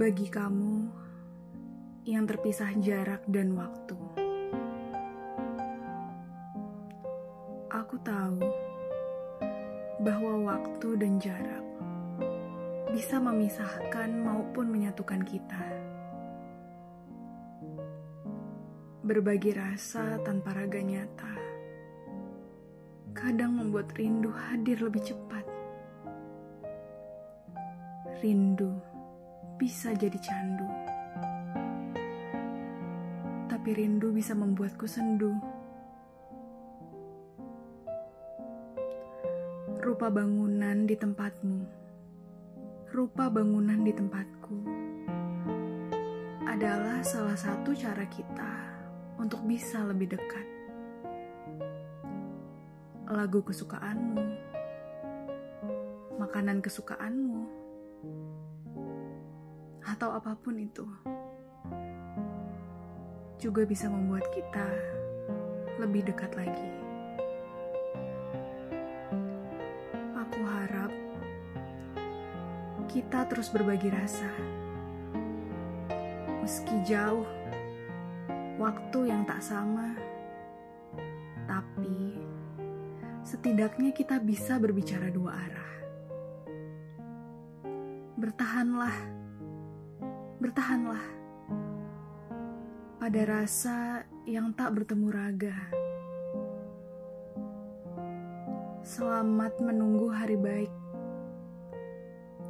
Bagi kamu yang terpisah jarak dan waktu, aku tahu bahwa waktu dan jarak bisa memisahkan maupun menyatukan kita. Berbagi rasa tanpa raga nyata kadang membuat rindu hadir lebih cepat. Rindu bisa jadi candu, tapi rindu bisa membuatku sendu. Rupa bangunan di tempatmu, rupa bangunan di tempatku adalah salah satu cara kita untuk bisa lebih dekat. Lagu kesukaanmu, makanan kesukaanmu, atau apa pun itu, juga bisa membuat kita lebih dekat lagi. Aku harap kita terus berbagi rasa, meski jauh waktu yang tak sama, tapi setidaknya kita bisa berbicara dua arah. Bertahanlah, bertahanlah pada rasa yang tak bertemu raga. Selamat menunggu hari baik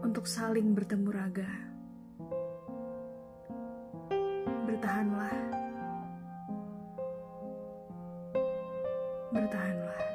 untuk saling bertemu raga. Bertahanlah. Bertahanlah.